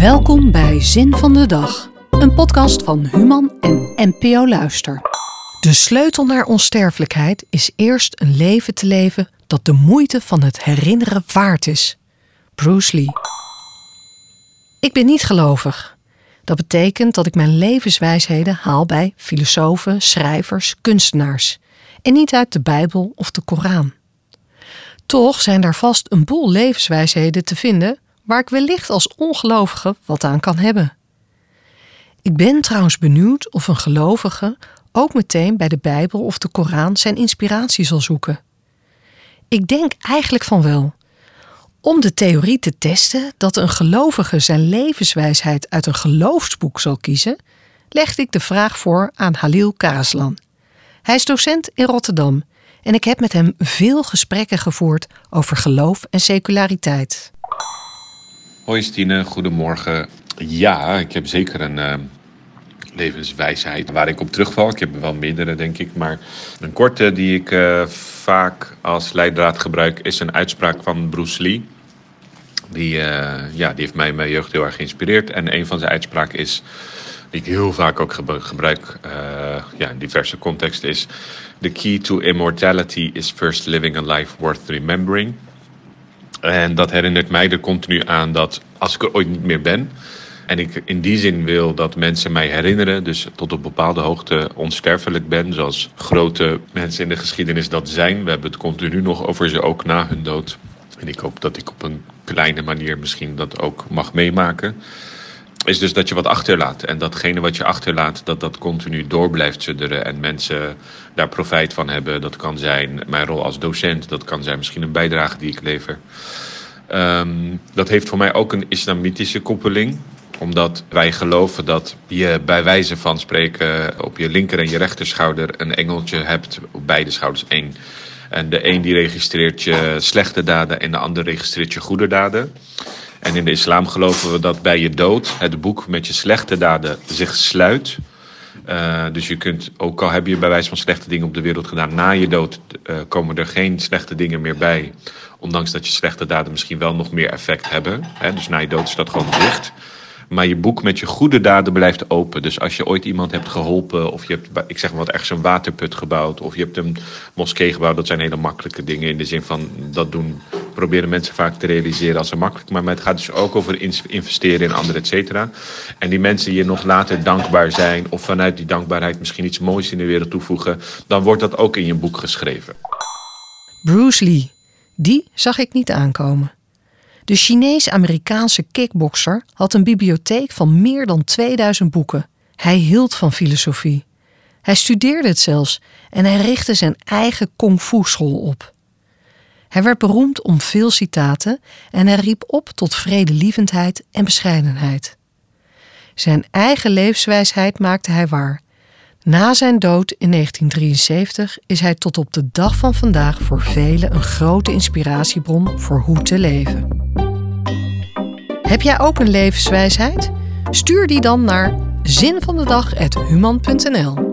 Welkom bij Zin van de Dag, een podcast van Human en NPO Luister. De sleutel naar onsterfelijkheid is eerst een leven te leven dat de moeite van het herinneren waard is. Bruce Lee. Ik ben niet gelovig. Dat betekent dat ik mijn levenswijsheden haal bij filosofen, schrijvers, kunstenaars en niet uit de Bijbel of de Koran. Toch zijn daar vast een boel levenswijsheden te vinden waar ik wellicht als ongelovige wat aan kan hebben. Ik ben trouwens benieuwd of een gelovige ook meteen bij de Bijbel of de Koran zijn inspiratie zal zoeken. Ik denk eigenlijk van wel. Om de theorie te testen dat een gelovige zijn levenswijsheid uit een geloofsboek zal kiezen, legde ik de vraag voor aan Halil Karaslan. Hij is docent in Rotterdam en ik heb met hem veel gesprekken gevoerd over geloof en seculariteit. Hoi Stine, goedemorgen. Ja, ik heb zeker een uh, levenswijsheid waar ik op terugval. Ik heb er wel meerdere, denk ik. Maar een korte die ik uh, vaak als leidraad gebruik is een uitspraak van Bruce Lee. Die, uh, ja, die heeft mij in mijn jeugd heel erg geïnspireerd. En een van zijn uitspraken is, die ik heel vaak ook gebruik ja, in diverse contexten, is... The key to immortality is first living a life worth remembering. En dat herinnert mij er continu aan dat als ik er ooit niet meer ben. En ik in die zin wil dat mensen mij herinneren, dus tot op bepaalde hoogte onsterfelijk ben, zoals grote mensen in de geschiedenis dat zijn. We hebben het continu nog over ze ook na hun dood. En ik hoop dat ik op een kleine manier misschien dat ook mag meemaken is dus dat je wat achterlaat. En datgene wat je achterlaat, dat dat continu door blijft sudderen. En mensen daar profijt van hebben. Dat kan zijn mijn rol als docent. Dat kan zijn misschien een bijdrage die ik lever. Um, dat heeft voor mij ook een islamitische koppeling omdat wij geloven dat je bij wijze van spreken op je linker en je rechterschouder een engeltje hebt. Op beide schouders één. En de een die registreert je slechte daden en de ander registreert je goede daden. En in de islam geloven we dat bij je dood het boek met je slechte daden zich sluit. Uh, dus je kunt, ook al heb je bij wijze van slechte dingen op de wereld gedaan, na je dood uh, komen er geen slechte dingen meer bij. Ondanks dat je slechte daden misschien wel nog meer effect hebben. Hè? Dus na je dood is dat gewoon dicht. Maar je boek met je goede daden blijft open. Dus als je ooit iemand hebt geholpen, of je hebt, ik zeg maar wat, ergens een waterput gebouwd, of je hebt een moskee gebouwd, dat zijn hele makkelijke dingen. In de zin van dat doen, proberen mensen vaak te realiseren als ze makkelijk. Maar het gaat dus ook over investeren in anderen, et cetera. En die mensen die je nog later dankbaar zijn, of vanuit die dankbaarheid misschien iets moois in de wereld toevoegen, dan wordt dat ook in je boek geschreven. Bruce Lee, die zag ik niet aankomen. De Chinees-Amerikaanse kickbokser had een bibliotheek van meer dan 2000 boeken. Hij hield van filosofie. Hij studeerde het zelfs en hij richtte zijn eigen kung fu school op. Hij werd beroemd om veel citaten en hij riep op tot vredelievendheid en bescheidenheid. Zijn eigen levenswijsheid maakte hij waar. Na zijn dood in 1973 is hij tot op de dag van vandaag voor velen een grote inspiratiebron voor hoe te leven. Heb jij ook een levenswijsheid? Stuur die dan naar zinvandedag.human.nl